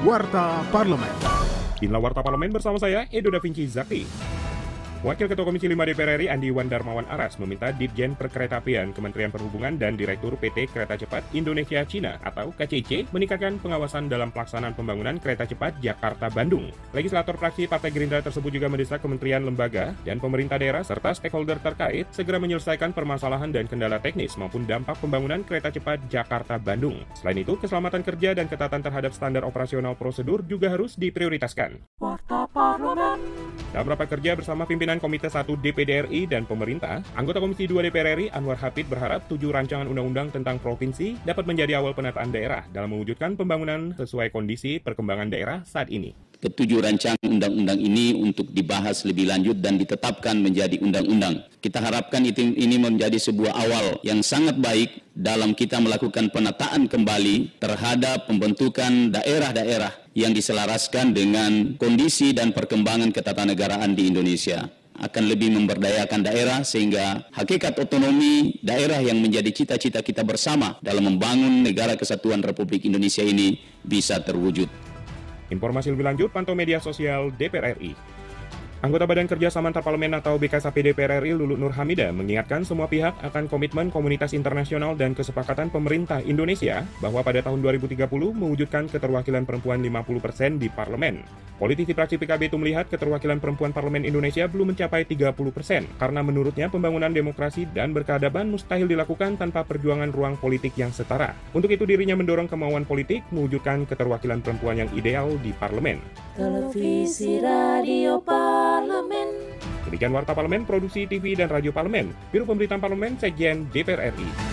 Warta Parlemen. Inilah Warta Parlemen bersama saya, Edo Da Vinci Zakti. Wakil Ketua Komisi 5 DPR RI Andi Wan Darmawan Aras meminta Ditjen Perkeretaapian Kementerian Perhubungan dan Direktur PT Kereta Cepat Indonesia Cina atau KCC meningkatkan pengawasan dalam pelaksanaan pembangunan kereta cepat Jakarta-Bandung. Legislator fraksi Partai Gerindra tersebut juga mendesak kementerian lembaga dan pemerintah daerah serta stakeholder terkait segera menyelesaikan permasalahan dan kendala teknis maupun dampak pembangunan kereta cepat Jakarta-Bandung. Selain itu, keselamatan kerja dan ketatan terhadap standar operasional prosedur juga harus diprioritaskan. Warta Parlemen. Dalam rapat kerja bersama pimpinan Komite 1 DPD RI dan pemerintah, anggota Komisi 2 DPR RI Anwar Hafid berharap tujuh rancangan undang-undang tentang provinsi dapat menjadi awal penataan daerah dalam mewujudkan pembangunan sesuai kondisi perkembangan daerah saat ini. Ketujuh rancangan undang-undang ini untuk dibahas lebih lanjut dan ditetapkan menjadi undang-undang. Kita harapkan ini menjadi sebuah awal yang sangat baik dalam kita melakukan penataan kembali terhadap pembentukan daerah-daerah yang diselaraskan dengan kondisi dan perkembangan ketatanegaraan di Indonesia akan lebih memberdayakan daerah sehingga hakikat otonomi daerah yang menjadi cita-cita kita bersama dalam membangun negara kesatuan Republik Indonesia ini bisa terwujud. Informasi lebih lanjut pantau media sosial DPR RI. Anggota Badan Kerja Samantar Parlemen atau BKSAP DPR RI Lulu Nur Hamida mengingatkan semua pihak akan komitmen komunitas internasional dan kesepakatan pemerintah Indonesia bahwa pada tahun 2030 mewujudkan keterwakilan perempuan 50% di parlemen. Politisi fraksi PKB itu melihat keterwakilan perempuan parlemen Indonesia belum mencapai 30% karena menurutnya pembangunan demokrasi dan berkeadaban mustahil dilakukan tanpa perjuangan ruang politik yang setara. Untuk itu dirinya mendorong kemauan politik mewujudkan keterwakilan perempuan yang ideal di parlemen. Televisi Radio Parlemen. Demikian Warta Parlemen, Produksi TV dan Radio Parlemen, Biro Pemberitaan Parlemen, Sekjen DPR RI.